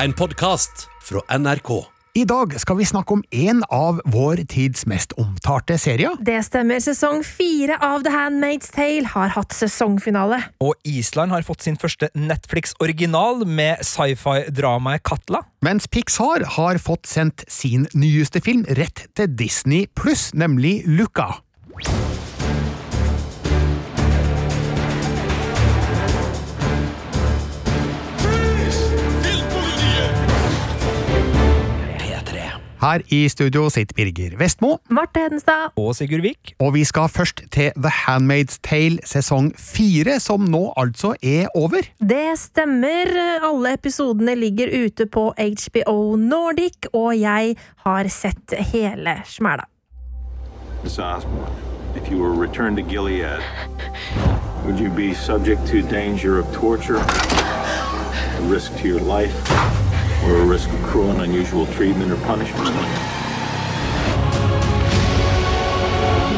En podkast fra NRK. I dag skal vi snakke om en av vår tids mest omtalte serier. Det stemmer. Sesong fire av The Handmaid's Tale har hatt sesongfinale. Og Island har fått sin første Netflix-original med sci-fi-dramaet Katla. Mens Pixar har fått sendt sin nyeste film rett til Disney pluss, nemlig Luca. Her i studio sitter Birger Vestmo, Marte Hedenstad. Og Sigurd Vik. og vi skal først til The Handmaid's Tale sesong fire, som nå altså er over. Det stemmer. Alle episodene ligger ute på HBO Nordic, og jeg har sett hele smæla. Miss Osborne, if you were returned to Gilead, would you be subject to danger of torture, a risk to your life, or a risk of cruel and unusual treatment or punishment?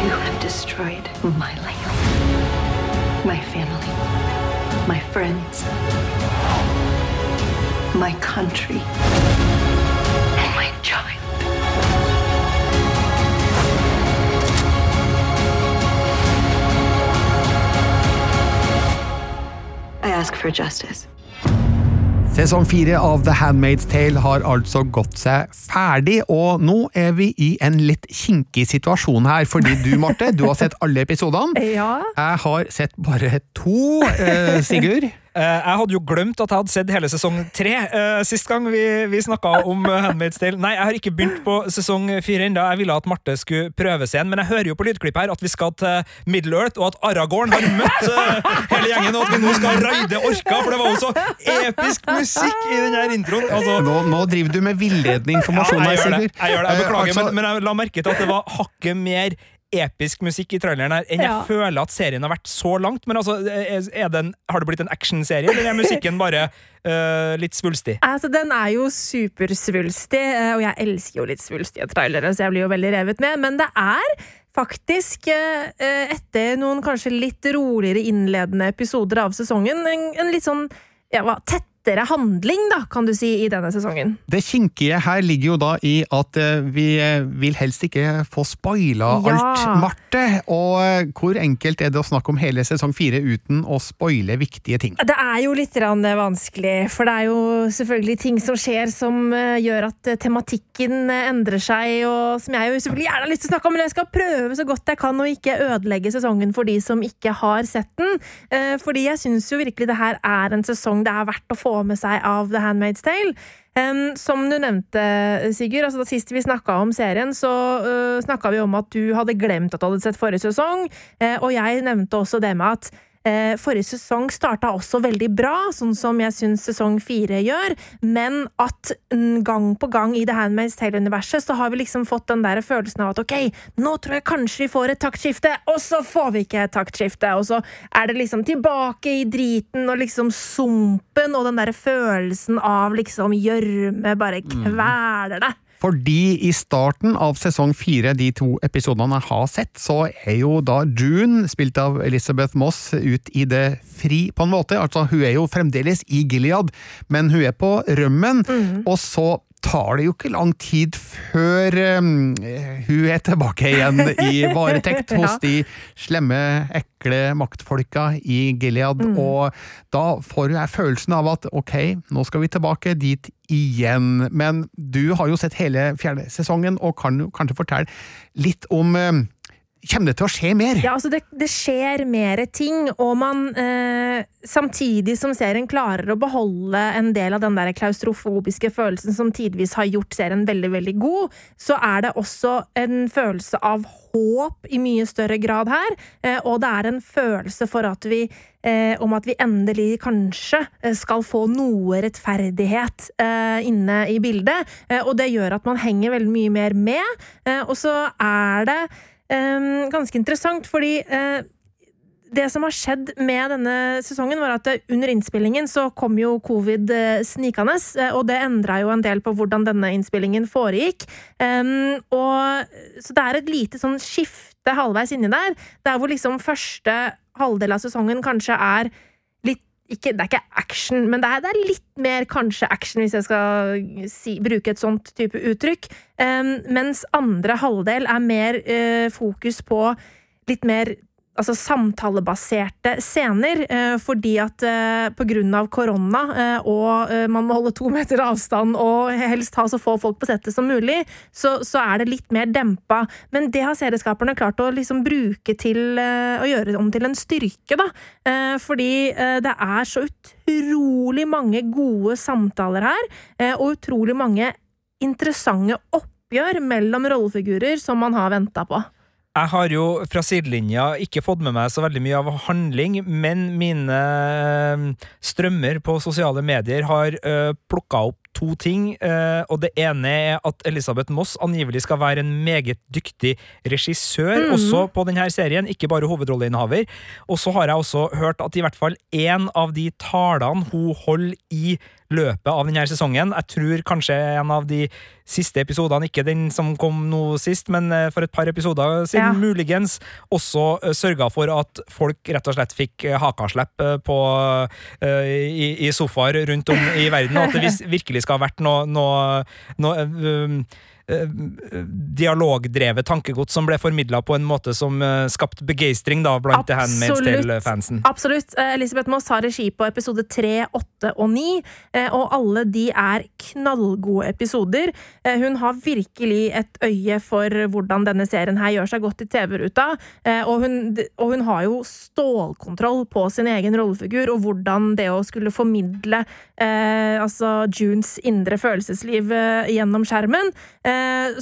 You have destroyed my life, my family, my friends, my country, and my. I ask for justice. Sesong fire av The Handmaid's Tale har altså gått seg ferdig, og nå er vi i en litt kinkig situasjon her, fordi du, Marte, du har sett alle episodene. Ja. Jeg har sett bare to, eh, Sigurd. Eh, jeg hadde jo glemt at jeg hadde sett hele sesong tre eh, sist gang vi, vi snakka om eh, Handmaid's Tale. Nei, jeg har ikke begynt på sesong fire ennå. Jeg ville at Marte skulle prøve seg igjen, men jeg hører jo på lydklippet her at vi skal til Middle Earth, og at Aragorn har møtt hele gjengen, og at vi nå skal raide orka, for det var jo så episk musikk i den her introen. Altså, Nå, nå driver du med villedende informasjon Ja, jeg, jeg gjør det. Jeg, gjør det. jeg beklager, altså, men, men jeg la merke til at det var hakket mer episk musikk i traileren her enn jeg føler at serien har vært så langt. Men altså, en, har det blitt en actionserie, eller er musikken bare uh, litt svulstig? Altså, Den er jo supersvulstig, eh, og jeg elsker jo litt svulstige trailere, så jeg blir jo veldig revet med. Men det er faktisk, eh, etter noen kanskje litt roligere innledende episoder av sesongen, en, en litt sånn ja, hva, tettere handling, da, kan du si, i denne sesongen. Det kinkige her ligger jo da i at eh, vi eh, vil helst ikke få spoila Ja. alt, Marte. Og eh, hvor enkelt er det å snakke om hele sesong fire uten å spoile viktige ting? Det er jo litt vanskelig, for det er jo selvfølgelig ting som skjer som gjør at tematikken endrer seg, og som jeg jo selvfølgelig gjerne har lyst til å snakke om, men jeg skal prøve så godt jeg kan å ikke ødelegge sesongen for de som ikke har sett den. Fordi jeg syns jo virkelig det her er en sesong det er verdt å få med seg av The Handmaid's Tale. Um, som du nevnte, Sigurd, altså da sist vi snakka om serien, så uh, snakka vi om at du hadde glemt at du hadde sett forrige sesong, uh, og jeg nevnte også det med at forrige sesong starta også veldig bra, sånn som jeg syns sesong fire gjør, men at mm, gang på gang i The Handmaid's Tale-universet så har vi liksom fått den der følelsen av at ok, nå tror jeg kanskje vi får et taktskifte, og så får vi ikke et taktskifte, og så er det liksom tilbake i driten og liksom sumpen og den der følelsen av liksom gjørme bare kveler det. Fordi i starten av sesong fire, de to episodene jeg har sett, så er jo da June, spilt av Elizabeth Moss, ut i det fri, på en måte. Altså, hun er jo fremdeles i Gilead, men hun er på rømmen, og så tar det jo ikke lang tid før um, hun er tilbake igjen i varetekt hos Ja. de slemme, ekle maktfolka i Gilead, og da får jeg følelsen av at ok, nå skal vi tilbake dit igjen. Men du har jo sett hele fjerde sesongen, og kan jo kanskje fortelle litt om um, Kommer det til å skje mer? Ja, altså det, det skjer mer ting, og man eh, Samtidig som serien klarer å beholde en del av den der klaustrofobiske følelsen som tidvis har gjort serien veldig, veldig god, så er det også en følelse av håp i mye større grad her, eh, og det er en følelse for at vi eh, om at vi endelig kanskje eh, skal få noe rettferdighet eh, inne i bildet, eh, og det gjør at man henger veldig mye mer med, og så er det eh, ganske interessant, fordi eh, det som har skjedd med denne sesongen, var at eh, under innspillingen så kom jo covid eh, snikende, og det endra jo en del på hvordan denne innspillingen foregikk. Um, og, så det er et lite sånn skifte halvveis inni der, der hvor liksom første halvdel av sesongen kanskje er ikke, Det er ikke action, men det er, det er litt mer kanskje action, hvis jeg skal si, bruke et sånt type uttrykk. Um, mens andre halvdel er mer uh, fokus på litt mer altså samtalebaserte scener, eh, fordi at eh, på grunn av korona eh, og man må holde to meter avstand og helst ha så få folk på settet som mulig, så, så er det litt mer dempa. Men det har serieskaperne klart å liksom bruke til å gjøre om til en styrke, da. Fordi det er så utrolig mange gode samtaler her, og utrolig mange interessante oppgjør mellom rollefigurer som man har venta på. Jeg har jo fra sidelinja ikke fått med meg så veldig mye av handling, men mine eh, strømmer på sosiale medier har uh, eh, plukka opp to ting. Uh, og det ene er at Elisabeth Moss angivelig skal være en meget dyktig regissør mm. også på denne serien, ikke bare hovedrolleinnehaver. Og så har jeg også hørt at i hvert fall én av de talene hun holder i løpet av denne sesongen. Jeg tror kanskje en av de siste episodene, ikke den som kom nå sist, men eh, for et par episoder siden, ja. muligens, også uh, sørga for at folk rett og slett fikk hakaslepp på, i, i, sofaer rundt om i verden, og at det virkelig skal ha vært noe, noe, noe Eh, dialogdrevet tankegods som ble formidla på en måte som uh, skapte begeistring da, blant The Handmaid's Tale-fansen. Absolutt. Elisabeth Moss har regi på episode 3, 8 og 9, uh, og alle de er knallgode episoder. hun har virkelig et øye for hvordan denne serien her gjør seg godt i TV-ruta, og, og, hun har jo stålkontroll på sin egen rollefigur, og hvordan det å skulle formidle altså Junes indre følelsesliv gjennom skjermen. Eh, Eh,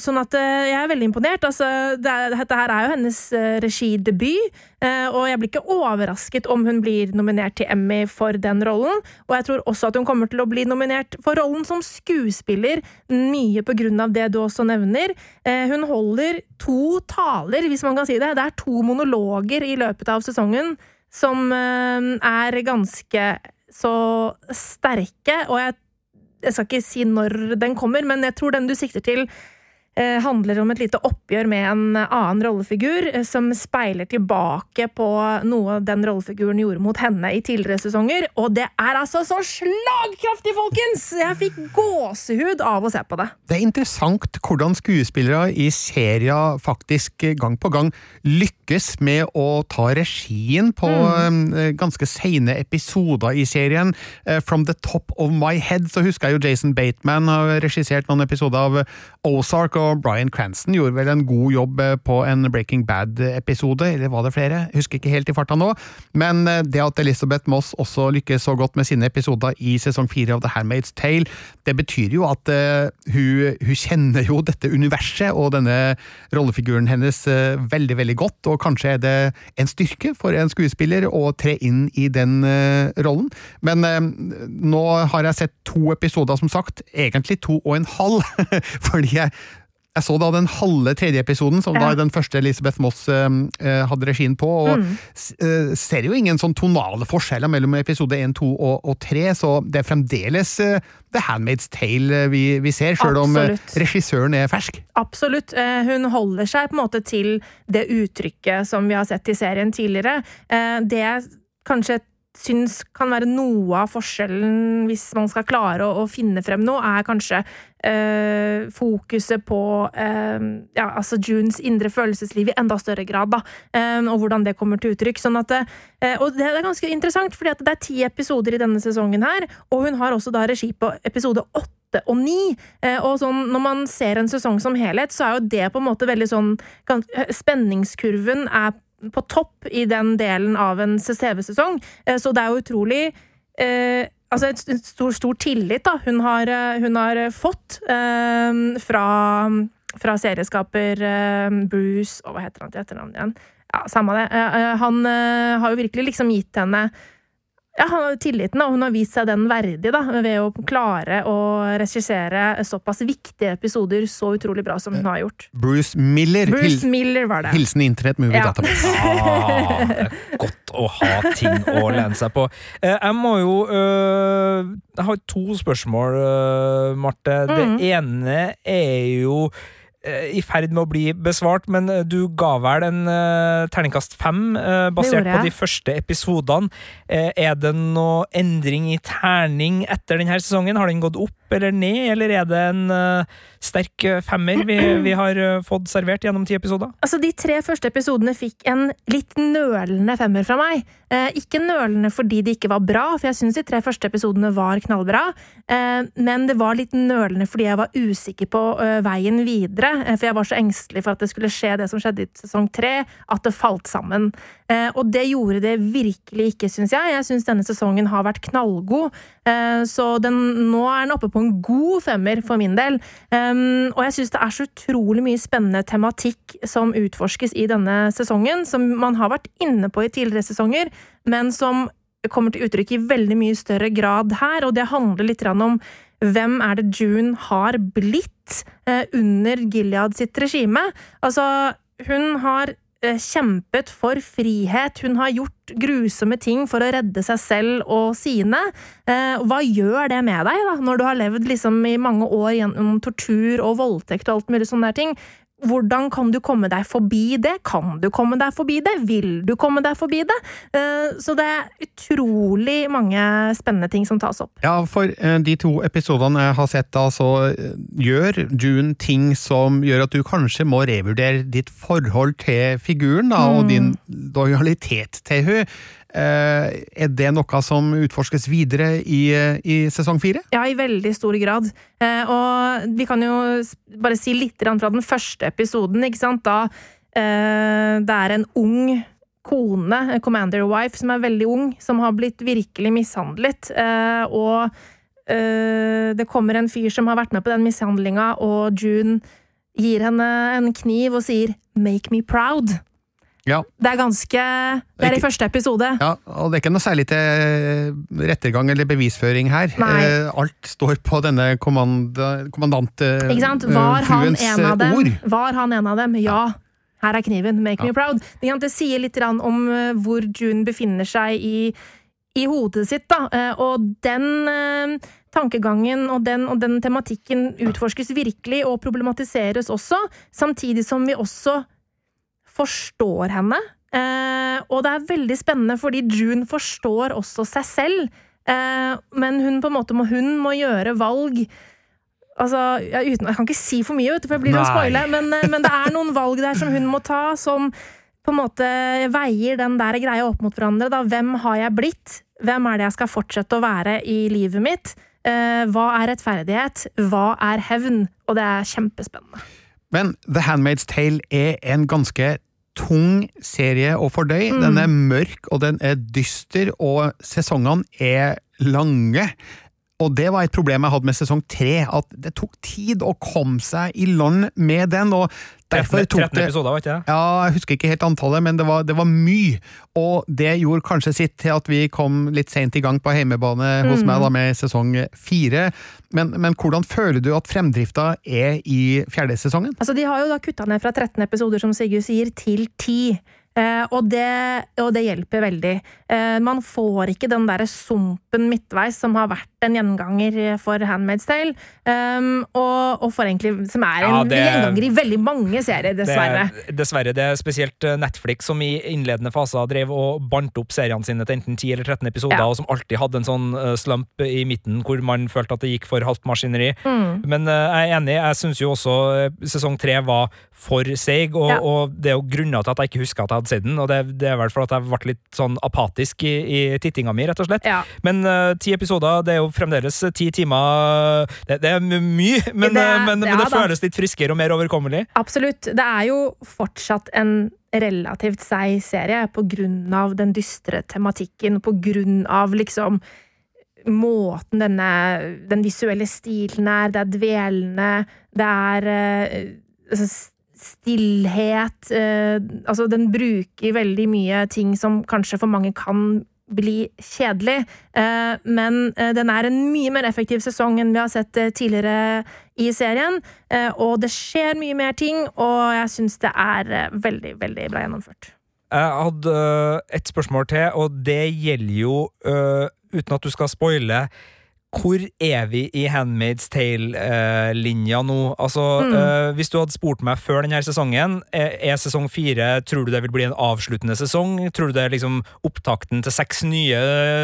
sånn at eh, jeg er veldig imponert. Altså, det, dette her er jo hennes eh, regidebut, og jeg blir ikke overrasket om hun blir nominert til Emmy for den rollen. Og jeg tror også at hun kommer til å bli nominert for rollen som skuespiller, mye på grunn av det du også nevner. Hun holder to taler, hvis man kan si det. Det er to monologer i løpet av sesongen som er ganske så sterke, og jeg jeg skal ikke si når den kommer, men jeg tror den du sikter til, handler om et lite oppgjør med en annen rollefigur, eh, som speiler tilbake på noe den rollefiguren gjorde mot henne i tidligere sesonger. Og det er altså så slagkraftig, folkens! Jeg fikk gåsehud av å se på det. Det er interessant hvordan skuespillere i serier faktisk gang på gang lykkes med å ta regien på mm. Eh, ganske seine episoder i serien. From the top of my head så husker jeg jo Jason Bateman har regissert noen episoder av Ozark og Bryan Cranston gjorde vel en god jobb eh, på en Breaking Bad-episode, eller var det flere? Husker ikke helt i farta nå, men eh, det at Elizabeth Moss også lykkes så godt med sine episoder i sesong fire av The Handmaid's Tale, det betyr jo at uh, hun, hun, kjenner jo dette universet og denne rollefiguren hennes uh, veldig, veldig godt, og kanskje er det en styrke for en skuespiller å tre inn i den uh, rollen. Men nå har jeg sett to episoder, som sagt, egentlig to og en halv, fordi jeg jeg så da den halve tredje episoden, som ja. da den første Elisabeth Moss eh, hadde regien på, og mm. uh, ser jo ingen sånn tonale forskjeller mellom episode 1, 2 og, og 3, så det er fremdeles uh, The Handmaid's Tale vi, vi ser, sjøl om regissøren er fersk. Absolutt. hun holder seg på en måte til det uttrykket som vi har sett i serien tidligere. det kanskje syns kan være noe av forskjellen, hvis man skal klare å, å finne frem noe, er kanskje øh, fokuset på øh, ja, altså Junes indre følelsesliv i enda større grad, da, øh, og hvordan det kommer til uttrykk. Sånn at, og det er ganske interessant, fordi det er ti episoder i denne sesongen her, og hun har også da regi på episode åtte og ni. Og sånn, når man ser en sesong som helhet, så er jo det på en måte veldig sånn Spenningskurven er på topp i den delen av en TV-sesong. Eh, så det er jo utrolig eh, Altså en stor, stor tillit da hun har, eh, hun har fått eh, fra, fra serieskaper eh, Bruce Og hva heter han til etternavn igjen? Ja, Samme det. Eh, han har jo virkelig liksom gitt henne ja, han har tilliten, og hun har vist seg den verdig da, ved å klare å regissere såpass viktige episoder så utrolig bra som hun har gjort. Bruce Miller. Bruce Miller var det. Hilsen Internett Movie ja. Database. Ah, godt å ha ting å lene seg på. Eh, jeg må jo øh, Jeg har to spørsmål, øh, Marte. Det mm. ene er jo eh, i ferd med å bli besvart, men eh, du ga vel en uh, terningkast fem, uh, basert på de første episodene. Uh, er det noe endring i terning etter denne sesongen? Har den gått opp eller ned, eller er det en uh, sterk eh, femmer vi, vi har uh, fått servert gjennom ti episoder? Altså, De tre første episodene fikk en litt nølende femmer fra meg. Eh, ikke nølende fordi de ikke var bra, for jeg syns de tre første episodene var knallbra. Eh, men det var litt nølende fordi jeg var usikker på uh, veien videre. For jeg var så engstelig for at det skulle skje det som skjedde i sesong tre, at det falt sammen. Eh, og det gjorde det virkelig ikke, syns jeg. Jeg syns denne sesongen har vært knallgod. Så den, nå er den oppe på en god femmer for min del. Um, og jeg syns det er så utrolig mye spennende tematikk som utforskes i denne sesongen, som man har vært inne på i tidligere sesonger, men som kommer til uttrykk i veldig mye større grad her, og det handler litt om hvem er det June har blitt eh, under Gilead sitt regime? Altså, hun har kjempet for frihet, hun har gjort grusomme ting for å redde seg selv og sine. Eh, hva gjør det med deg, da, når du har levd liksom i mange år gjennom tortur og voldtekt og alt mulig sånne ting? Hvordan kan du komme deg forbi det? Kan du komme deg forbi det? Vil du komme deg forbi det? Eh, Så det er utrolig mange spennende ting som tas opp. Ja, for eh, de to episodene jeg har sett, så eh, gjør June ting som gjør at du kanskje må revurdere ditt forhold til figuren, da, og din lojalitet til henne. Eh, er det noe som utforskes videre i, i sesong fire? Ja, i veldig stor grad. Eh, og vi kan jo bare si litt fra den første episoden, ikke sant? Da eh, det er en ung kone, commander wife, som er veldig ung, som har blitt virkelig mishandlet. Og det kommer en fyr som har vært med på den mishandlinga, og June gir henne en kniv og sier 'make me proud'. Ja. Det er ganske Det er i første episode. Ja, og det er ikke noe særlig til rettergang eller bevisføring her. Nei. Eh, alt står på denne kommand, kommandant eh, eh, dem? ord. Var han en av dem? Ja. Her er kniven. Make Ja. me proud. Det sier litt om eh, hvor June befinner seg i, i hodet sitt, da. Eh, Og den eh, tankegangen og den, og den tematikken utforskes virkelig og problematiseres også, samtidig som vi også forstår henne. Eh, og det er veldig spennende, fordi June forstår også seg selv. Eh, men hun måte må, hun må gjøre valg Altså, jeg, uten, Jeg kan ikke si for mye, vet du, for jeg blir Nei. spoile, men, eh, men det er noen valg der som hun må ta, som på en måte veier den der greia opp mot hverandre. Da. Hvem har jeg blitt? Hvem er det jeg skal fortsette å være i livet mitt? Eh, hva er rettferdighet? Hva er hevn? Og det er kjempespennende. Men The Handmaid's Tale er en ganske tung serie å fordøye. Mm. Den er mørk, og den er dyster, og sesongene er lange. Og det var et problem jeg hadde med sesong tre, at det tok tid å komme seg i land med den, og derfor 13, det... 13 episoder, var ikke det? ja, jeg husker ikke helt antallet, men det var, det var mye. Og det gjorde kanskje sitt til at vi kom litt seint i gang på heimebane hos Mm. meg da med sesong fire. Men, men hvordan føler du at fremdrifta er i fjerde sesongen? Altså, de har jo da kutta ned fra 13 episoder, som Sigurd sier, til 10. Eh, og, det, og det hjelper veldig. Eh, man får ikke den derre sumpen midtveis som har vært en gjenganger for Handmaid's Tale. Um, og, og for egentlig, som er en Ja, det- gjenganger i veldig mange serier, dessverre. Det, dessverre. Det er spesielt eh, Netflix som i innledende faser drev og bandt opp seriene sine til enten 10 eller 13 episoder, Ja. og som alltid hadde en sånn eh, slump i midten hvor man følte at det gikk for halvt maskineri. Mm. Men eh, jeg er enig, jeg syns jo også eh, sesong tre var for seig, og, Ja. og det er jo grunner til at jeg ikke husker at jeg hadde sett den, og det, det er vel fall at jeg ble litt sånn apatisk i, i tittinga mi, rett og slett. Ja. Men uh, ti episoder, det er jo fremdeles ti timer Det, det er mye, men, Det er- eh, men, men ja det føles litt friskere og mer overkommelig. Absolutt. Det er jo fortsatt en relativt seig serie på grunn av den dystre tematikken, på grunn av liksom måten denne Den visuelle stilen er, det er dvelende, det er eh, s- stillhet eh, Altså, den bruker veldig mye ting som kanskje for mange kan bli kjedelig, eh, men eh, den er en mye mer effektiv sesong enn vi har sett eh, tidligere i serien. Og det skjer mye mer ting, og jeg syns det er veldig, veldig bra gjennomført. Jeg hadde et spørsmål til, og det gjelder jo, uten at du skal spoile, hvor er vi i Handmaid's Tale-linja nå? Altså, eh, Hvis du hadde spurt meg før denne sesongen, er, er sesong fire Tror du det vil bli en avsluttende sesong? Tror du det er liksom opptakten til seks nye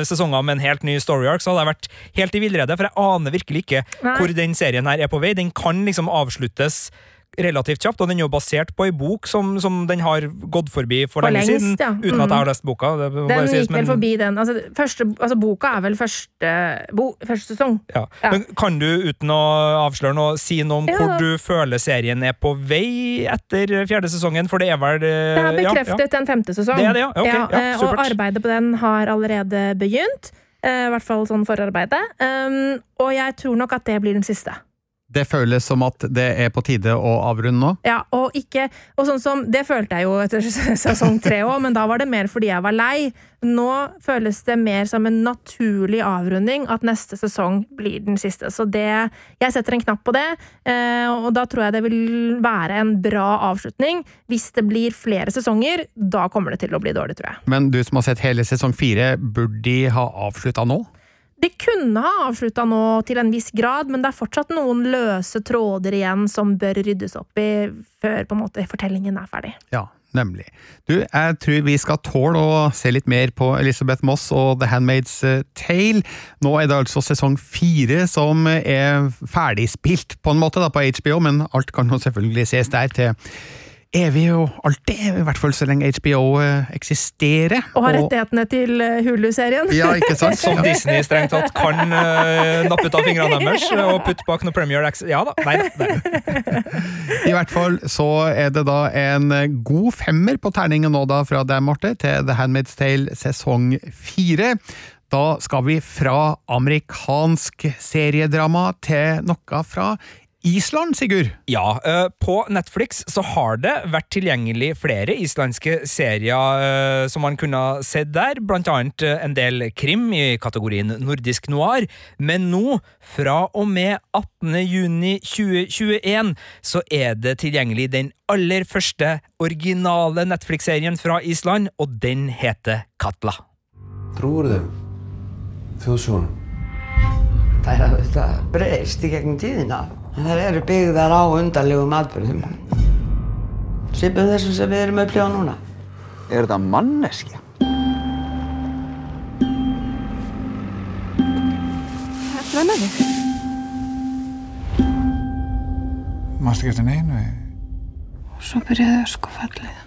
sesonger med en helt ny story arc? Så hadde jeg vært helt i villrede, for jeg aner virkelig ikke Nei. hvor den serien her er på vei. Den kan liksom avsluttes relativt kjapt, og den er jo basert på ei bok som, som den har gått forbi for, For lenge lengst, siden, ja. uten at Mm. jeg har lest boka. Det Den sies, gikk vel men- forbi den. Altså, første, altså, boka er vel første, bo, første sesong. Ja. Ja. Men kan du, uten å avsløre noe, si noe om Ja. hvor du føler serien er på vei etter fjerde sesongen? For det er vel Det er bekreftet en femte sesong. Det er det, ja. Ok, ja, eh, og arbeidet på den har allerede begynt. eh, I hvert fall sånn forarbeidet. Um, og jeg tror nok at det blir den siste. Det føles som at det er på tide å avrunde nå. Ja, og ikke Og sånn som Det følte jeg jo etter sesong tre òg, men da var det mer fordi jeg var lei. Nå føles det mer som en naturlig avrunding at neste sesong blir den siste. Så det Jeg setter en knapp på det, eh, og da tror jeg det vil være en bra avslutning. Hvis det blir flere sesonger, da kommer det til å bli dårlig, tror jeg. Men du som har sett hele sesong fire, burde de ha avslutta nå? De kunne ha avslutta nå til en viss grad, men det er fortsatt noen løse tråder igjen som bør ryddes opp i før på en måte fortellingen er ferdig. Ja, nemlig. Du, jeg tror vi skal tåle å se litt mer på Elisabeth Moss og The Handmaid's eh, Tale. Nå er det altså sesong fire som er ferdigspilt på en måte da på HBO, men alt kan jo selvfølgelig ses der til evig og alltid, i hvert fall så lenge HBO eh, eksisterer. Og har rettighetene til eh, Hulu-serien. Ja, ikke sant? Som Disney strengt tatt kan uh, nappe ut av fingrene deres og putte bak noe Premier Access. Ja da. Nei da. I hvert fall så er det da en god femmer på terningen nå da fra deg, Marte, til The Handmaid's Tale sesong fire. Da skal vi fra amerikansk seriedrama til noe fra Island, Sigurd. Ja, eh, på Netflix så har det vært tilgjengelig flere islandske serier eh, som man kunne ha sett der, blant annet eh, en del krim i kategorien nordisk noir, men nå, fra og med 18. juni 2021, så er det tilgjengelig den aller første originale Netflix-serien fra Island, og den heter Katla. Trúur þeim? Þjóðsjónum? Það er auðvitað breyst í gegnum tíðina. En þær eru byggðar á undarlegum atbyrðum. Svipum þessum sem við erum að upplifa núna. Er þetta manneskja? Hvem er det? Mást ekki eftir neinu? Svo byrjaði öskufallið.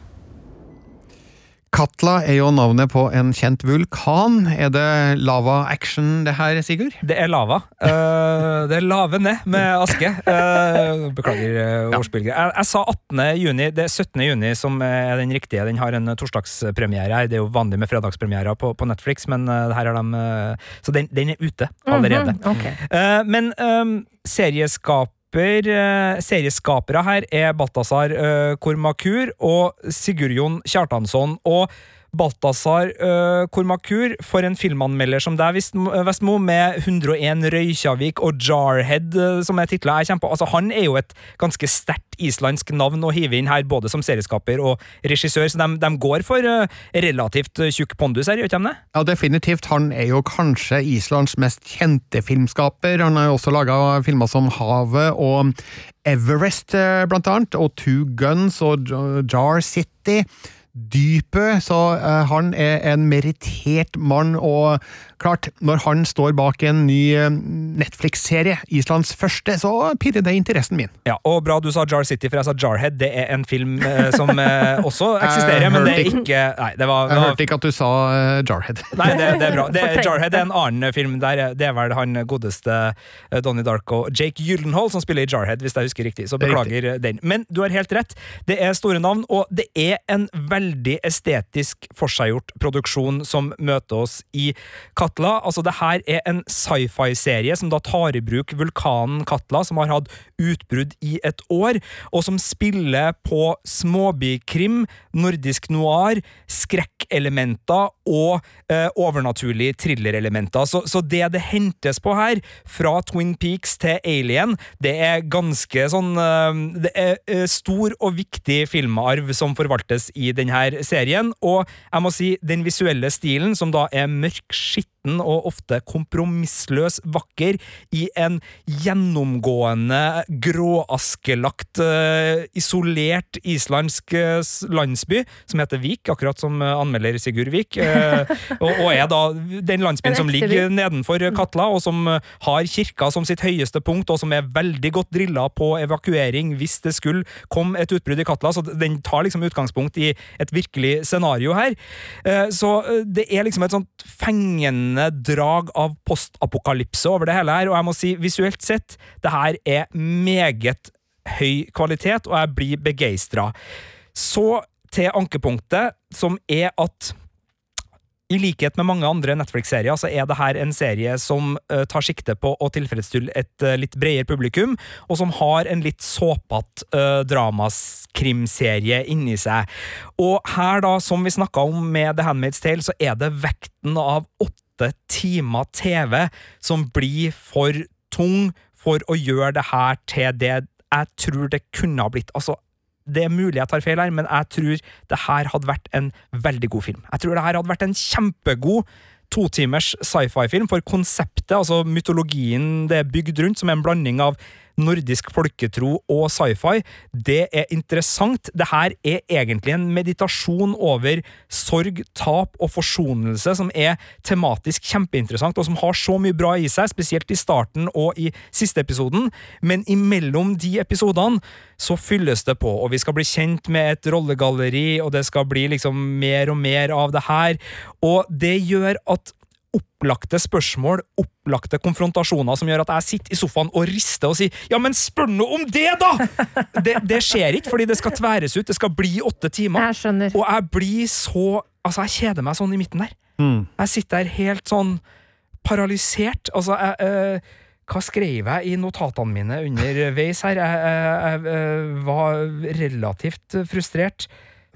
Katla er jo navnet på en kjent vulkan. Er det lava action det her, Sigurd? Det er lava. Uh, det er lave ned med aske. Uh, beklager uh, ordspillet. Jeg, jeg sa 18. juni. Det er 17. juni som er den riktige. Den har en torsdagspremiere her. Det er jo vanlig med fredagspremierer på, på Netflix, men her er de Så den, den er ute allerede. Mhm, ok. Eh, men um, serieskaper Serieskapere her er Balthazar uh, Kormakur og Sigurd-Jon Kjartansson. Og Balthazar uh, Kormakur, for en filmanmelder som deg, Vest- Vestmo, med 101 Røykjavik og Jarhead uh, som er titler jeg på. Altså, han er jo et ganske sterkt islandsk navn å hive inn her, både som serieskaper og regissør, så de, de går for uh, relativt tjukk pondus her, gjør de det? Ja, definitivt. Han er jo kanskje Islands mest kjente filmskaper. Han har jo også laga filmer som Havet og Everest, eh, blant annet, og Two Guns og Jar City. Dypet, så eh, han er en merittert mann, og klart, når han står bak en ny eh, Netflix-serie, Islands første, så pirrer det interessen min. Ja, og bra du sa Jar City, for jeg sa Jarhead. Det er en film eh, som eh, også eksisterer, men det er ikke Nei, det var, Jeg hørte ikke at du sa Jarhead. Nei, det, det er bra. Det. Jarhead er en annen film. Der, det er vel han godeste Donnie Darko Jake Gyllenhaal som spiller i Jarhead, hvis jeg husker riktig. Så beklager riktig. den. Men du har helt rett. Det er store navn, og det er en veldig estetisk forseggjort produksjon som møter oss i Katla. Altså, det her er en sci-fi-serie som da tar i bruk vulkanen Katla, som har hatt utbrudd i et år, og som spiller på småbykrim, nordisk noir, skrekkelementer og eh, overnaturlige thrillerelementer. Så, så det det hentes på her, fra Twin Peaks til Alien, det er ganske sånn eh, Det er eh, stor og viktig filmarv som forvaltes i denne serien, og jeg må si, den visuelle stilen, som da er mørk, skitt liten og ofte kompromissløs vakker i en gjennomgående gråaskelagt, eh, isolert islandsk eh, landsby som heter Vik, akkurat som eh, anmelder Sigurd Vik, og, og er da den landsbyen som ligger nedenfor Katla, og som har kirka som sitt høyeste punkt, og som er veldig godt drilla på evakuering hvis det skulle komme et utbrudd i Katla. Så den tar liksom utgangspunkt i et virkelig scenario her. Så det er liksom et sånt fengende drag av postapokalypse over det hele her, og jeg må si visuelt sett, det her er meget høy kvalitet, og jeg blir begeistra. Så til ankepunktet, som er at i likhet med mange andre Netflix-serier, så er det her en serie som uh, tar sikte på å tilfredsstille et uh, litt bredere publikum, og som har en litt såpete uh, dramaskrimserie inni seg. Og her, da, som vi snakka om med The Handmaid's Tale, så er det vekten av åtte timer TV som blir for tung for å gjøre det her til det jeg tror det kunne ha blitt. Altså, det er mulig jeg tar feil her, men jeg tror det her hadde vært en veldig god film. Jeg tror det her hadde vært en kjempegod totimers sci-fi-film, for konseptet, altså mytologien det er bygd rundt, som er en blanding av nordisk folketro og sci-fi, det er interessant. Det her er egentlig en meditasjon over sorg, tap og forsonelse, som er tematisk kjempeinteressant, og som har så mye bra i seg, spesielt i starten og i siste episoden, men imellom de episodene så fylles det på, og vi skal bli kjent med et rollegalleri, og det skal bli liksom mer og mer av det her, og det gjør at opplagte spørsmål, opplagte konfrontasjoner som gjør at jeg sitter i sofaen og rister og sier 'ja, men spør nå om det, da!' Det, det skjer ikke, fordi det skal tværes ut, det skal bli åtte timer. Jeg skjønner. Og jeg blir så Altså, jeg kjeder meg sånn i midten der. Jeg sitter der helt sånn paralysert. Altså, jeg øh, Hva skrev jeg i notatene mine underveis her? Jeg, jeg, jeg, jeg var relativt frustrert.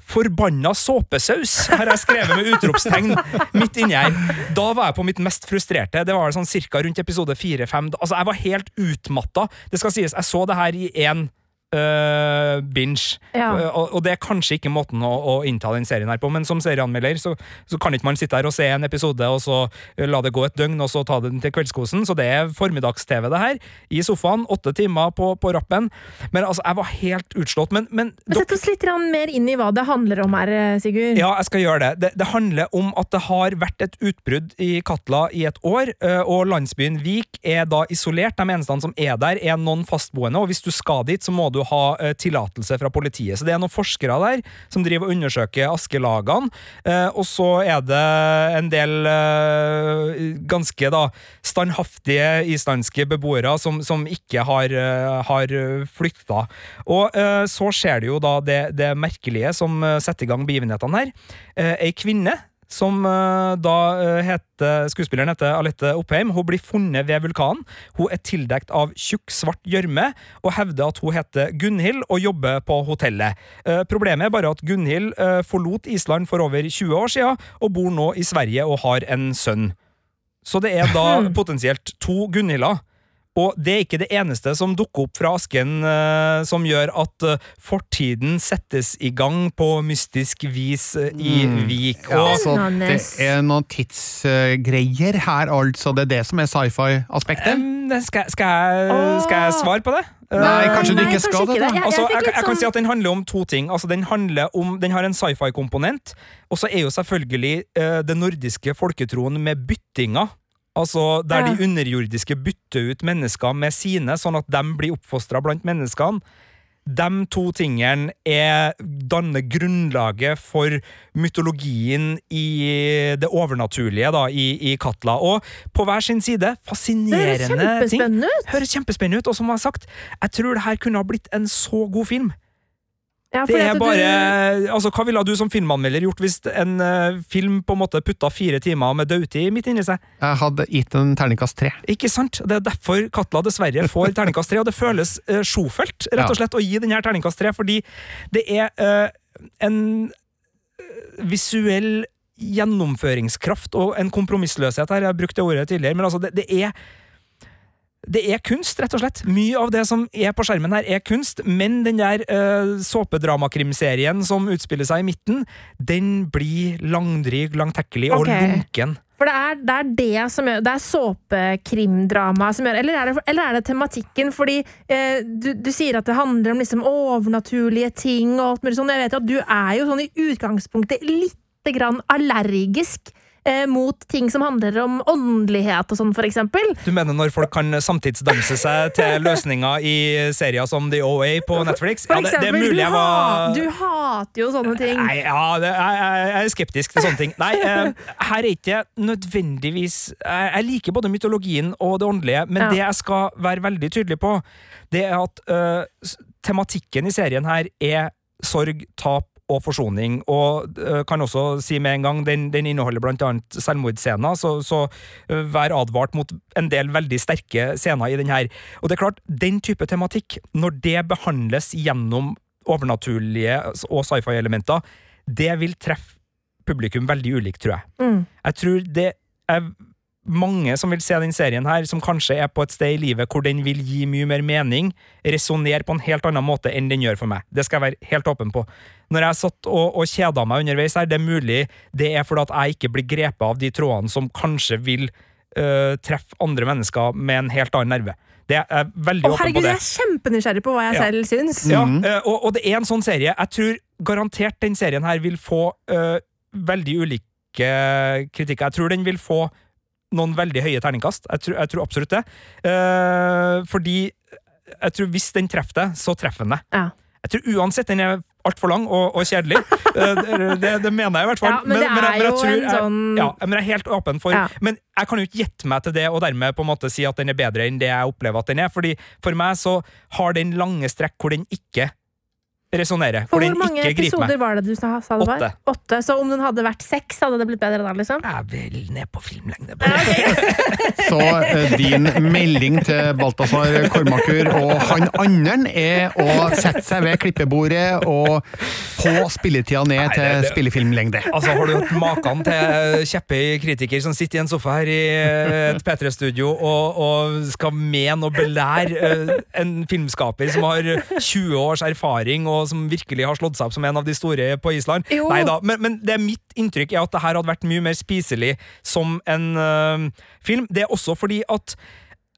Forbanna såpesaus, har jeg skrevet med utropstegn midt inni her. Da var jeg på mitt mest frustrerte. Det var sånn cirka rundt episode fire-fem. Altså, jeg var helt utmatta. Det skal sies, jeg så det her i én øh, binge. Ja. Øh, Og, og det er kanskje ikke måten å, å innta den serien her på, men som serieanmelder så, så kan ikke man sitte her og se en episode og så øh, la det gå et døgn og så ta den til kveldskosen. Så det er formiddags-TV, det her. I sofaen, åtte timer på, på rappen. Men altså, jeg var helt utslått. Men, men Sett oss litt mer inn i hva det handler om her, eh, Sigurd. ja, jeg skal gjøre det. det. Det handler om at det har vært et utbrudd i Katla i et år, og landsbyen Vik er da isolert. De eneste som er der, er noen fastboende, og hvis du skal dit, så må du ha eh, tillatelse fra politiet. Så det er noen forskere der som driver og undersøker askelagene, eh, og så er det en del ø, ganske da standhaftige islandske beboere som, som ikke har, ø, har flykta. Og ø, så skjer det jo da det, det merkelige som setter i gang begivenhetene her. Eh, Ei kvinne som eh, da eh, heter Skuespilleren heter Alette Oppheim. Hun blir funnet ved vulkanen. Hun er tildekt av tjukk, svart gjørme og hevder at hun heter Gunhild og jobber på hotellet. Eh, Problemet er bare at Gunhild forlot Island for over 20 år siden og bor nå i Sverige og har en sønn. Så det er da potensielt to Gunhilder. Og det er ikke det eneste som dukker opp fra asken eh, som gjør at eh, fortiden settes i gang på mystisk vis eh, i Vik. Ja, Og så det er noen tidsgreier her, altså. Det er det som er sci-fi-aspektet? Em, det skal, skal, jeg, skal jeg svare på det? Nei, kanskje du Nei, ikke kanskje skal det, ikke da. Jeg- Altså, fikk jeg, litt jeg kan sånn- si at Den handler om to ting. Altså, Den handler om, den har en sci-fi-komponent, og så er jo selvfølgelig eh, det nordiske folketroen med byttinga. Altså Der de underjordiske bytter ut mennesker med sine, sånn at de blir oppfostra blant menneskene. De to tingene er, danner grunnlaget for mytologien i det overnaturlige da, i, i Katla. Og på hver sin side fascinerende ting. Det! Høres kjempespennende ut, og som jeg har sagt, jeg tror det her kunne ha blitt en så god film. Ja, Det er bare, bare, altså Hva ville du som filmanmelder gjort hvis en uh, film på en måte putta fire timer med dødtid midt inni seg? Jeg hadde gitt en terningkast tre. Ikke sant? Det er derfor Katla dessverre får terningkast tre, og det føles uh, sjofelt rett og slett å gi denne terningkast tre, fordi det er uh, en visuell gjennomføringskraft og en kompromissløshet her. Jeg har brukt det ordet tidligere, men altså, det, det er det er kunst, rett og slett. Mye av det som er på skjermen her, er kunst, men den der uh, såpedramakrimserien som utspiller seg i midten, den blir langdryg, langtekkelig og Ok. lunken. For det er, det er det som gjør Det er såpekrimdrama som gjør Eller er det, eller er det tematikken? Fordi eh, du, du sier at det handler om liksom overnaturlige ting og alt mulig sånn. Jeg vet jo at du er jo sånn i utgangspunktet lite grann allergisk eh, mot ting som handler om åndelighet og sånn, for eksempel. Du mener når folk kan samtidsdanse seg til løsninger i serier som The OA på Netflix? For Ja, det, det er mulig jeg var du hater jo sånne ting. Nei, ja, det, jeg, jeg er skeptisk til sånne ting. Nei, eh, her er ikke nødvendigvis Jeg, jeg liker både mytologien og det åndelige, men Ja. det jeg skal være veldig tydelig på, det er at eh, tematikken i serien her er sorg, tap og forsoning, og eh, kan også si med en gang, den, den inneholder blant annet selvmordsscener, så, så eh, vær advart mot en del veldig sterke scener i den her. Og det er klart, den type tematikk, når det behandles gjennom overnaturlige og sci-fi-elementer, det vil treffe publikum veldig ulikt, tror jeg. Mm. Jeg tror det er mange som vil se den serien her, som kanskje er på et sted i livet hvor den vil gi mye mer mening, resonnere på en helt annen måte enn den gjør for meg. Det skal jeg være helt åpen på. Når jeg satt og, og kjeda meg underveis her, det er mulig det er fordi at jeg ikke blir grepet av de trådene som kanskje vil øh, treffe andre mennesker med en helt annen nerve. Det er jeg veldig Å, åpen på det. jeg er kjempenysgjerrig på hva jeg Ja. selv syns. Ja, øh, og, og det er en sånn serie. Jeg tror garantert den serien her vil få øh, veldig ulike kritikker. Jeg tror den vil få noen veldig høye terningkast. Jeg tror, jeg tror absolutt det. Uh, fordi jeg tror hvis den treffer deg, så treffer den deg. Ja. Jeg tror uansett den er altfor lang og, og kjedelig. Eh, det, det, mener jeg i hvert fall. Ja, men det er jeg jo tror en sånn- jeg, ja, men jeg er helt åpen for Ja. Men jeg kan jo ikke gjette meg til det og dermed på en måte si at den er bedre enn det jeg opplever at den er. Fordi For meg så har den lange strekk hvor den ikke resonnerer. For Hvor mange ikke griper episoder meg. var det du sa, sa det var? Åtte. Åtte. Så om den hadde vært seks, hadde det blitt bedre da, liksom? Jeg er vel ned på filmlengde. Så eh, din melding til Balthazar Kormakur og han andren er å sette seg ved klippebordet og få spilletida ned Nei, til det- det- spillefilmlengde. Altså, Har du hørt maken til kjeppe kritiker som sitter i en sofa her i eh, et P3-studio og, og skal mene og belære eh, en filmskaper som har 20 års erfaring og som virkelig har slått seg opp som en av de store på Island? Jo. Nei men, men det er mitt inntrykk er at det her hadde vært mye mer spiselig som en uh, film. Det er også fordi at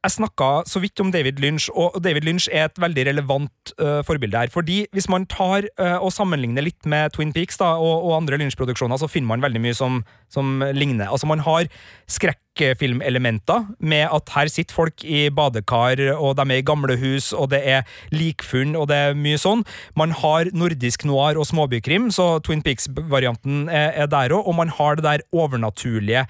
jeg snakka så vidt om David Lynch, og David Lynch er et veldig relevant uh, forbilde her. Fordi hvis man tar uh, og sammenligner litt med Twin Peaks da, og, og andre Lynch-produksjoner, så finner man veldig mye som, som ligner. Altså Man har skrekkfilmelementer med at her sitter folk i badekar, og de er i gamle hus, og det er likfunn, og det er mye sånn. Man har nordisk noir og småbykrim, så Twin Peaks-varianten er der òg, og man har det der overnaturlige.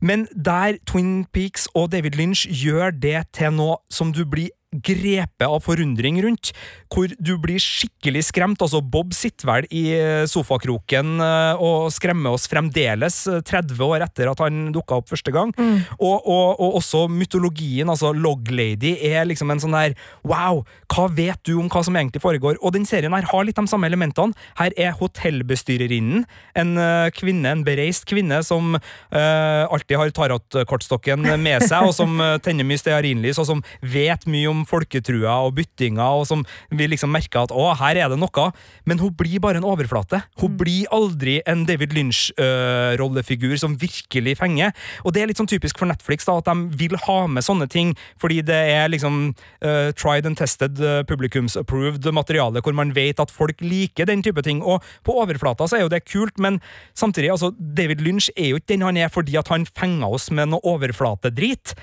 Men der Twin Peaks og David Lynch gjør det til noe som du blir grepet av forundring rundt, hvor du blir skikkelig skremt. Altså, Bob sitter vel i eh, sofakroken eh, og skremmer oss fremdeles, eh, 30 år etter at han dukka opp første gang. Og, og, og også mytologien, altså Log Lady, er liksom en sånn der Wow, hva vet du om hva som egentlig foregår? Og den serien her har litt de samme elementene. Her er hotellbestyrerinnen en eh, kvinne, en bereist kvinne, som uh, alltid har tarotkortstokken med seg, og som eh, tenner mye stearinlys, og som vet mye om folketrua og byttinga, og som vi liksom merker at å, her er det noe, men hun blir bare en overflate. Hun blir aldri en David Lynch-rollefigur som virkelig fenger. Og det er litt sånn typisk for Netflix, da, at de vil ha med sånne ting, fordi det er liksom uh, tried and tested, uh, publikums-approved materiale, hvor man vet at folk liker den type ting. Og på overflata så er jo det kult, men samtidig, altså, David Lynch er jo ikke den han er fordi at han fenger oss med noe overflatedrit.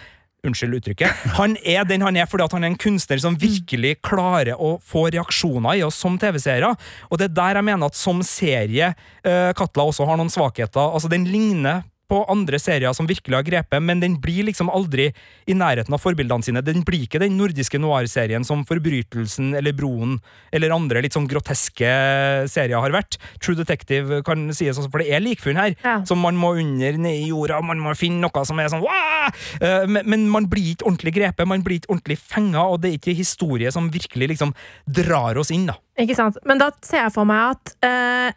Unnskyld uttrykket. Han er den han er fordi han er en kunstner som virkelig klarer å få reaksjoner i oss som TV-seere. Og det er der jeg mener at som serie eh, Katla også har noen svakheter. Altså, den ligner på andre serier som virkelig har grepet, men den blir liksom aldri i nærheten av forbildene sine. Den blir ikke den nordiske noir-serien som Forbrytelsen eller Broen eller andre litt sånn groteske serier har vært. True Detective kan sies også, for det er likfunn her, Ja. som man må under ned i jorda, man må finne noe som er sånn «Wah!» Eh, men, man blir ikke ordentlig grepet, man blir ikke ordentlig fenga, og det er ikke historie som virkelig liksom drar oss inn, da. Ikke sant? Men da ser jeg for meg at eh,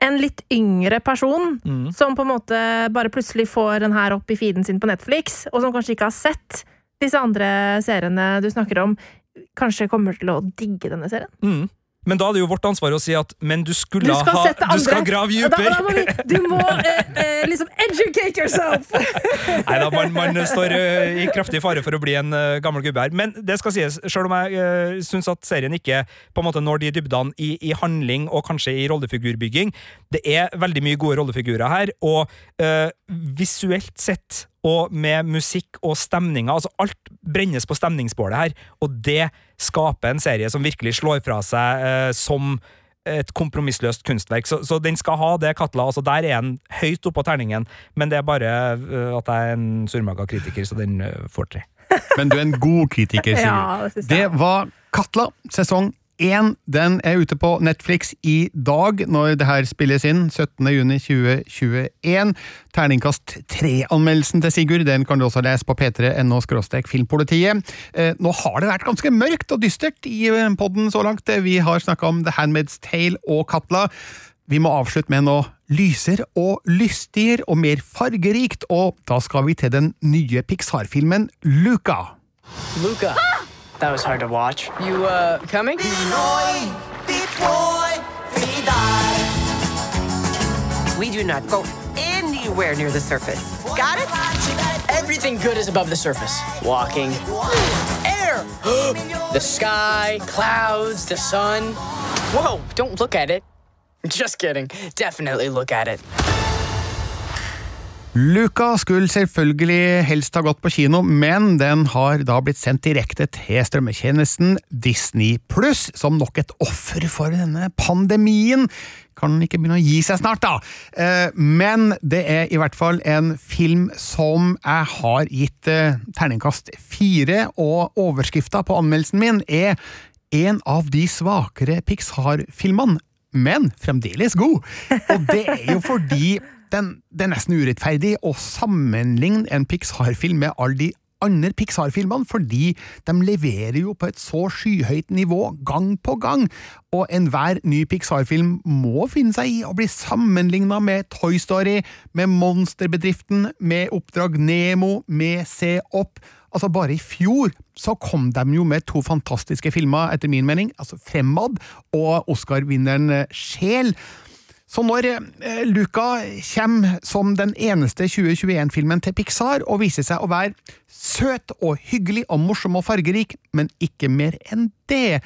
en litt yngre person Mm. som på en måte bare plutselig får den her opp i feeden sin på Netflix, og som kanskje ikke har sett disse andre seriene du snakker om, kanskje kommer til å digge denne serien. Mm. Men da er det jo vårt ansvar å si at men du skulle Du ha Du skal grave dypere! Du må eh, eh, liksom educate yourself! Nei da, man, man står eh, i kraftig fare for å bli en eh, gammel gubbe her. Men det skal sies, selv om jeg uh, syns at serien ikke på en måte når de dybdene i, i handling og kanskje i rollefigurbygging, det er veldig mye gode rollefigurer her, og eh, visuelt sett og med musikk og stemninger, altså alt brennes på stemningsbålet her, og det skaper en serie som virkelig slår fra seg eh, som et kompromissløst kunstverk. Så, så den skal ha det, Katla. altså Der er den høyt oppå terningen, men det er bare uh, at jeg er en surmaga kritiker, så den uh, får tre. Men du er en god kritiker, Sigurd. Ja, det det var Katla, sesong én. Den er ute på Netflix i dag, når det her spilles inn. 17. juni 2021. Terningkast 3-anmeldelsen til Sigurd den kan du også lese på p3.no filmpolitiet. Eh, nå har det vært ganske mørkt og dystert i podden så langt. Vi har snakka om The Handmaid's Tale og Katla. Vi må avslutte med noe lyser og lystigere og mer fargerikt, og da skal vi til den nye Pixar-filmen Luca. Luca. That was hard to watch. You, uh, coming? We do not go anywhere near the surface. Got it? Everything good is above the surface. Walking. Air! the sky, clouds, the sun. Whoa, don't look at it. Just kidding. Definitely look at it. Luca skulle selvfølgelig helst ha gått på kino, men den har da blitt sendt direkte til strømmetjenesten Disney Pluss, som nok et offer for denne pandemien. Kan den ikke begynne å gi seg snart, da. Eh, Men det er i hvert fall en film som jeg har gitt eh, terningkast fire, og overskrifta på anmeldelsen min er en av de svakere Pixar-filmene, men fremdeles god. Og det er jo fordi den, det er nesten urettferdig å sammenligne en Pixar-film med alle de andre Pixar-filmene, fordi de leverer jo på et så skyhøyt nivå gang på gang, og enhver ny Pixar-film må finne seg i å bli sammenligna med Toy Story, med Monsterbedriften, med Oppdrag Nemo, med Se opp. Altså, bare i fjor så kom de jo med to fantastiske filmer, etter min mening, altså Fremad og Oscar-vinneren Sjel. Så når eh, Luca kommer som den eneste 2021-filmen til Pixar og viser seg å være søt og hyggelig og morsom og fargerik, men ikke mer enn det,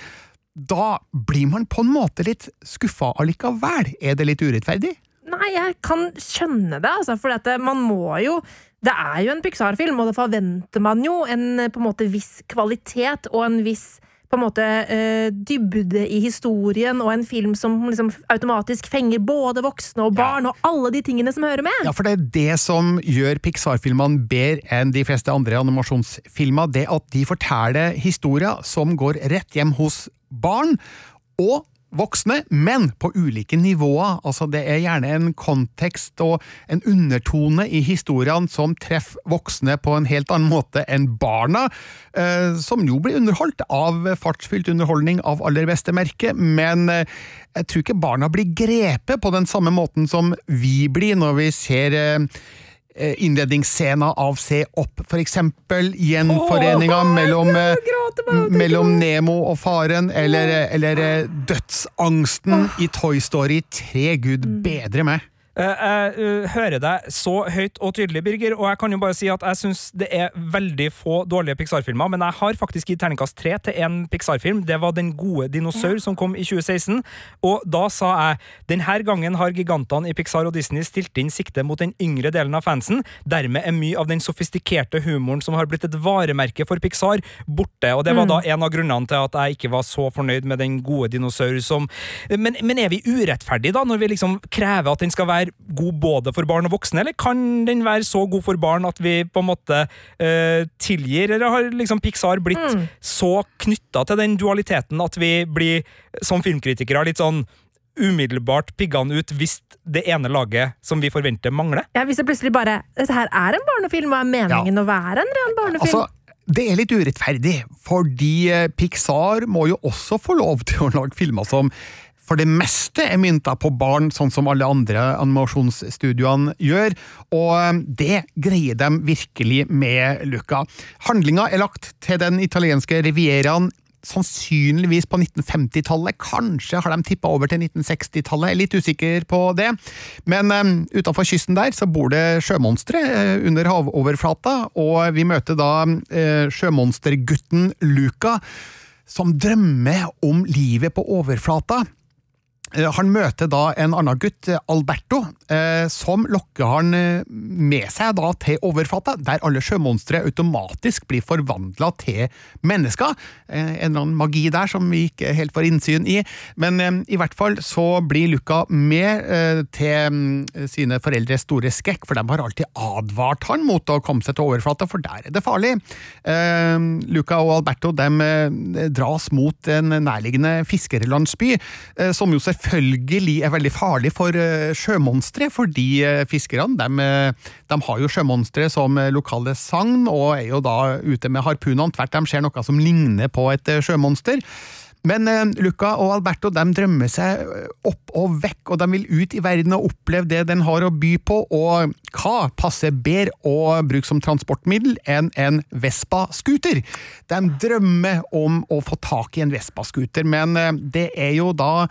da blir man på en måte litt skuffa allikevel. Er det litt urettferdig? Nei, jeg kan skjønne det, altså, for dette, man må jo Det er jo en Pixar-film, og da forventer man jo en på en måte viss kvalitet og en viss på en måte eh, dybde i historien, og en film som liksom automatisk fenger både voksne og barn, og alle de tingene som hører med. Ja, for det er det som gjør Pixar-filmene bedre enn de fleste andre animasjonsfilmer, det at de forteller historier som går rett hjem hos barn og voksne, men på ulike nivåer. Altså, det er gjerne en kontekst og en undertone i historiene som treffer voksne på en helt annen måte enn barna, eh, som jo blir underholdt av fartsfylt underholdning av aller beste merke, men eh, jeg tror ikke barna blir grepet på den samme måten som vi blir når vi ser eh, innledningsscena av Se opp, for eksempel gjenforeninga mellom, eh, mellom Nemo og faren, eller, eller eh, dødsangsten i Toy Story 3. Gud bedre meg. Eh, Jeg eh, hører deg så høyt og tydelig, Birger, og jeg kan jo bare si at jeg syns det er veldig få dårlige Pixar-filmer, men jeg har faktisk gitt terningkast tre til en Pixar-film. Det var Den gode dinosaur som kom i 2016, og da sa jeg denne gangen har gigantene i Pixar og Disney stilt inn sikte mot den yngre delen av fansen. Dermed er mye av den sofistikerte humoren som har blitt et varemerke for Pixar, borte, og det var Mm. da en av grunnene til at jeg ikke var så fornøyd med Den gode dinosaur som Men, men er vi urettferdige da, når vi liksom krever at den skal være god både for barn og voksne, eller kan den være så god for barn at vi på en måte uh, tilgir, eller har liksom Pixar blitt Mm. så knytta til den dualiteten at vi blir, som filmkritikere, litt sånn umiddelbart piggene ut hvis det ene laget som vi forventer, mangler? Ja, hvis det plutselig bare Dette her er en barnefilm, og er meningen å være en ren barnefilm. Altså, det er litt urettferdig, fordi eh, Pixar må jo også få lov til å lage filmer som for det meste er mynta på barn, sånn som alle andre animasjonsstudioene gjør, og eh, det greier de virkelig med Luca. Handlinga er lagt til den italienske rivieraen sannsynligvis på 1950-tallet. Kanskje har de tippa over til 1960-tallet, jeg er litt usikker på det. Men um, utafor kysten der så bor det sjømonstre uh, under havoverflata, og vi møter da uh, sjømonstergutten Luca, som drømmer om livet på overflata. Eh, Han møter da en annen gutt, eh, Alberto, eh, som lokker han med seg da til overflata, der alle sjømonstre automatisk blir forvandla til mennesker. En eller annen magi der som vi ikke helt får innsyn i. Men i hvert fall så blir Luca med til mm, sine foreldres store skrekk, for de har alltid advart han mot å komme seg til overflata, for der er det farlig. Luca og Alberto de dras mot en nærliggende fiskerlandsby, som jo selvfølgelig er veldig farlig for eh, sjømonstre, fordi eh, fiskerne de, eh, de har jo sjømonstre som lokale sagn, og er jo da ute med harpunene tvert de ser noe som ligner på et sjømonster. Men eh, Luca og Alberto de drømmer seg opp og vekk, og de vil ut i verden og oppleve det den har å by på, og hva passer bedre å bruke som transportmiddel enn en Vespa-scooter? De drømmer om å få tak i en Vespa-scooter, men eh, det er jo da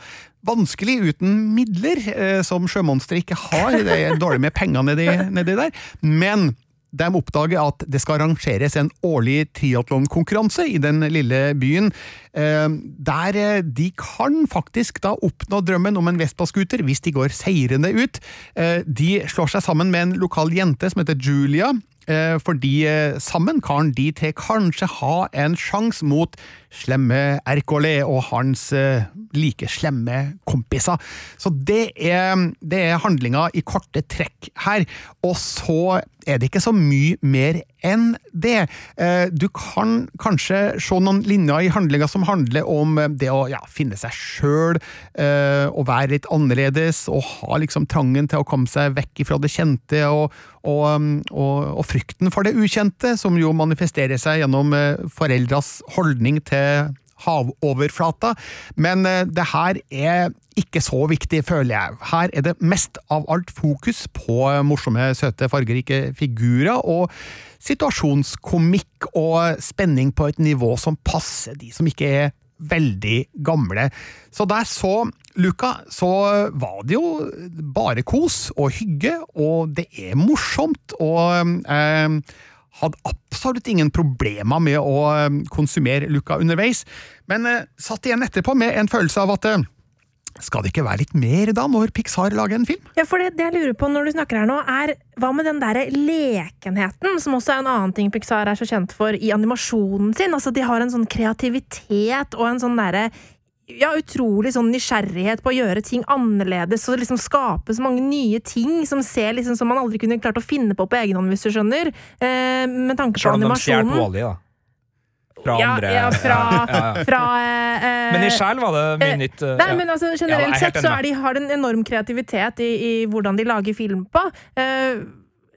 vanskelig uten midler, eh, som sjømonstre ikke har. Det er dårlig med penger nedi, nedi der. Men de oppdager at det skal arrangeres en årlig triatlonkonkurranse i den lille byen, eh, der eh, de kan faktisk da oppnå drømmen om en Vespa-scooter hvis de går seirende ut. Eh, De slår seg sammen med en lokal jente som heter Julia, fordi sammen kan de tre kanskje ha en sjanse mot slemme Ercole og hans eh, like slemme kompiser. Så det er, det er handlinga i korte trekk her. Og så er det ikke så mye mer enn det. Eh, Du kan kanskje se noen linjer i handlinga som handler om eh, det å ja, finne seg sjøl, og være litt annerledes, og ha liksom trangen til å komme seg vekk fra det kjente, og, og, um, og, og frykten for det ukjente, som jo manifesterer seg gjennom eh, foreldras holdning til havoverflata. Men eh, det her er ikke så viktig, føler jeg. Her er det mest av alt fokus på eh, morsomme, søte, fargerike figurer, og situasjonskomikk og spenning på et nivå som passer de som ikke er veldig gamle. Så der så Luca, så var det jo bare kos og hygge, og det er morsomt, og eh, hadde absolutt ingen problemer med å eh, konsumere Luca underveis, men eh, satt igjen etterpå med en følelse av at eh, skal det ikke være litt mer da, når Pixar lager en film? Ja, for det, det jeg lurer på når du snakker her nå, er hva med den derre lekenheten, som også er en annen ting Pixar er så kjent for i animasjonen sin? Altså, de har en sånn kreativitet og en sånn derre ja, utrolig sånn nysgjerrighet på å gjøre ting annerledes og liksom skape så mange nye ting som ser liksom som man aldri kunne klart å finne på på egen hånd, hvis du skjønner. Eh, med tanke på animasjonen. Wall-E, da. Fra ja, andre ja, fra, Ja, ja. fra eh, Men i sjel var det mye eh, nytt. eh, Nei, men altså Generelt er sett så de, har de en enorm kreativitet i, i hvordan de lager film på. Eh,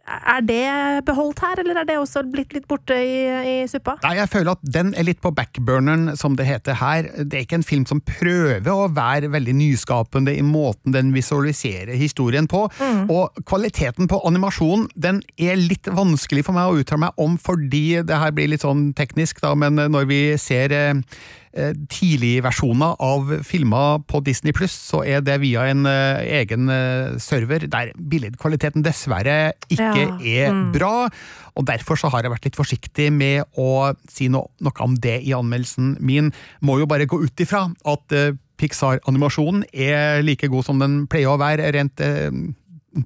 er det beholdt her, eller er det også blitt litt borte i, i suppa? Nei, jeg føler at den er litt på backburneren, som det heter her. Det er ikke en film som prøver å være veldig nyskapende i måten den visualiserer historien på. Mm. Og kvaliteten på animasjonen den er litt vanskelig for meg å uttale meg om, fordi det her blir litt sånn teknisk, da, men når vi ser eh, eh, tidligversjoner av filmer på Disney Pluss, så er det via en eh, egen eh, server der billedkvaliteten dessverre ikke Ja, er mm. bra. Og derfor så har jeg vært litt forsiktig med å si no noe om det i anmeldelsen min. Må jo bare gå ut ifra at eh, Pixar-animasjonen er like god som den pleier å være, rent eh,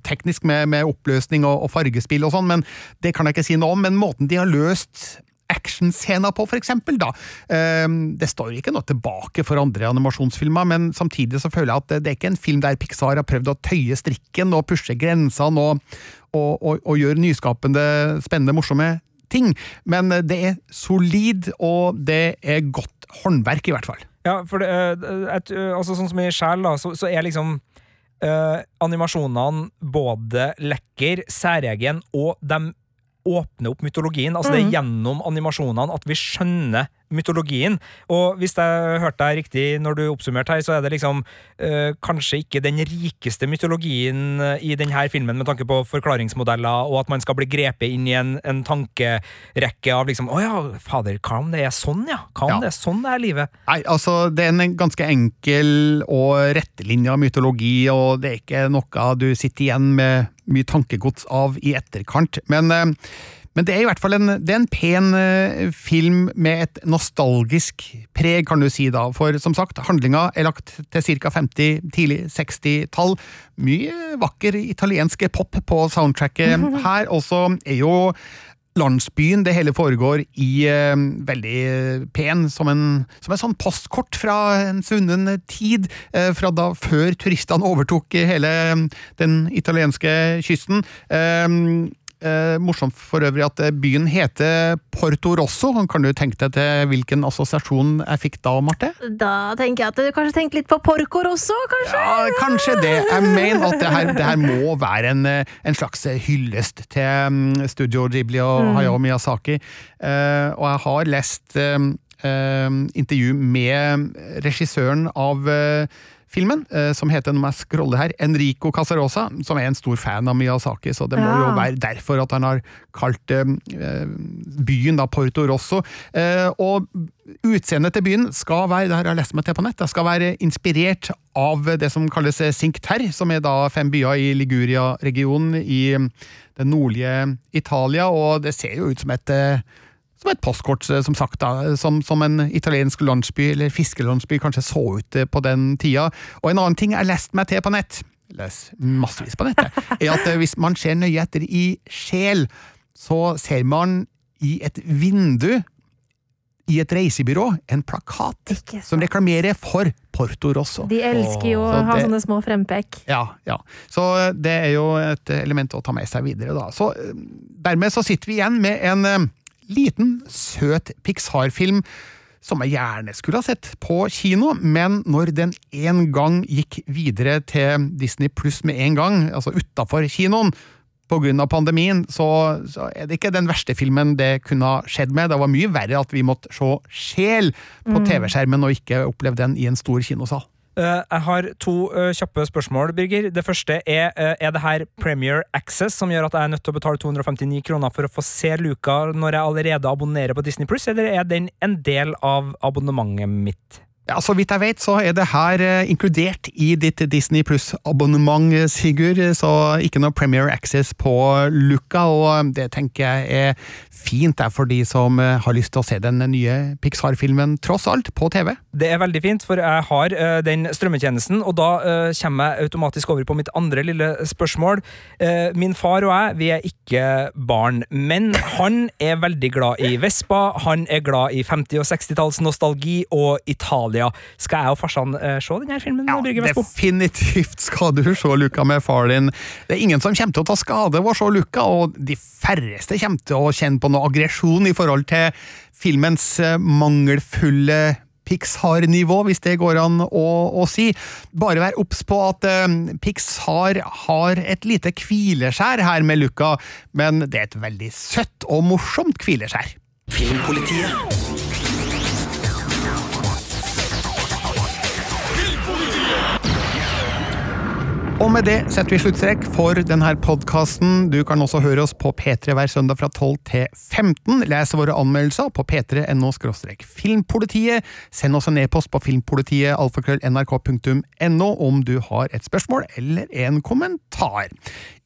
teknisk med, med oppløsning og, og fargespill og sånn, men det kan jeg ikke si noe om. Men måten de har løst actionscener på, for eksempel, da. Eh, det står ikke noe tilbake for andre animasjonsfilmer, men samtidig så føler jeg at det, er ikke en film der Pixar har prøvd å tøye strikken og pushe grensene og, og, og, og gjøre nyskapende, spennende, morsomme ting. Men eh, det er solid, og det er godt håndverk, i hvert fall. Ja, for det, et, eh, altså sånn som i Sjel, da, så, så er liksom eh, animasjonene både lekker, særegen, og de åpner opp mytologien. Altså Det Mhm. er gjennom animasjonene at vi skjønner mytologien. Og hvis jeg hørte deg riktig når du oppsummerte her, så er det liksom øh, kanskje ikke den rikeste mytologien eh, i denne filmen med tanke på forklaringsmodeller, og at man skal bli grepet inn i en, en tankerekke av liksom Å ja, fader, hva om det er sånn, ja? Hva om Ja. det er sånn det er livet? Nei, altså Det er en ganske enkel og rettelinja mytologi, og det er ikke noe du sitter igjen med mye tankegods av i etterkant. Men, eh, men det er i hvert fall en, det er en pen eh, film med et nostalgisk preg, kan du si da. For som sagt, handlinga er lagt til ca. 50, tidlig 60-tall. Mye vakker italiensk pop på soundtracket her. Også er jo landsbyen det hele foregår i eh, veldig pen, som en, som en sånn postkort fra en svunnen tid, eh, fra da før turistene overtok hele den italienske kysten. Eh, eh, morsomt for øvrig at eh, byen heter Porto Rosso. Kan du tenke deg til hvilken assosiasjon jeg fikk da, Marte? Da tenker jeg at du kanskje tenkte litt på Porco Rosso, kanskje? Ja, kanskje det. Jeg mener at det her, det her må være en, eh, en slags hyllest til mm, Studio Ghibli og Mm. Hayao Miyazaki. Eh, og jeg har lest eh, eh, intervju med regissøren av eh, filmen, eh, som heter, når jeg scroller her, Enrico Casarosa, som er en stor fan av Miyazaki, så det må Ja. jo være derfor at han har kalt eh, byen da Porto Rosso. Eh, og utseendet til byen skal være, det har jeg lest meg til på nett, det skal være inspirert av det som kalles Sinkter, som er da fem byer i Liguria-regionen i det nordlige Italia, og det ser jo ut som et eh, som et postkort, eh, som sagt, da, som, som en italiensk landsby, eller fiskelandsby, kanskje så ut eh, på den tida. Og en annen ting jeg leste meg til på nett, les massevis på nettet, er at eh, hvis man ser nøye etter i sjel, så ser man i et vindu i et reisebyrå en plakat som reklamerer for Porto Rosso. De elsker jo å Så ha det- sånne små frempek. ja, ja. Så eh, det er jo et element å ta med seg videre, da. Så eh, dermed så sitter vi igjen med en eh, liten, søt Pixar-film som jeg gjerne skulle ha sett på kino, men når den en gang gikk videre til Disney pluss med en gang, altså utafor kinoen, av pandemien, så, så er det ikke den verste filmen det kunne ha skjedd med. Det var mye verre at vi måtte se sjel på Mm. TV-skjermen og ikke oppleve den i en stor kinosal. Eh, jeg har to eh, kjappe spørsmål, Birger. Det første er eh, er det her Premier Access som gjør at jeg er nødt til å betale 259 kroner for å få se luka når jeg allerede abonnerer på Disney Pluss, eller er den en del av abonnementet mitt? Ja, Så vidt jeg vet, så er det her eh, inkludert i ditt Disney Pluss-abonnement, eh, Sigurd. Så ikke noe Premier Access på Luca, og det tenker jeg er fint der for de som eh, har lyst til å se den nye Pixar-filmen, tross alt, på TV. Det er veldig fint, for jeg har eh, den strømmetjenesten, og da eh, kommer jeg automatisk over på mitt andre lille spørsmål. Eh, min far og jeg, vi er ikke barn, men han er veldig glad i Vespa, han er glad i 50- og 60-talls nostalgi og Italia. Skal jeg og farsan uh, se denne filmen? Ja, Definitivt skal du se Luca med far din. Det er ingen som kommer til å ta skade av å se Luca, og de færreste kommer til å kjenne på noe aggresjon i forhold til filmens eh, mangelfulle Pixar-nivå, hvis det går an å, å si. Bare vær obs på at eh, Pixar har et lite hvileskjær her med Luca, men det er et veldig søtt og morsomt hvileskjær. Filmpolitiet. Og med det setter vi sluttstrek for denne podkasten. Du kan også høre oss på P3 hver søndag fra 12 til 15. Les våre anmeldelser på p3.no filmpolitiet. Send oss en e-post på filmpolitiet alfakrøll.nrk.no om du har et spørsmål eller en kommentar.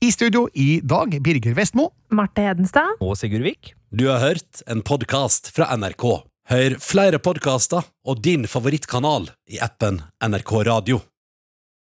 I studio i dag, Birger Vestmo. Marte Hedenstad. Og Sigurd Vik. Du har hørt en podkast fra NRK. Hør flere podkaster og din favorittkanal i appen NRK Radio.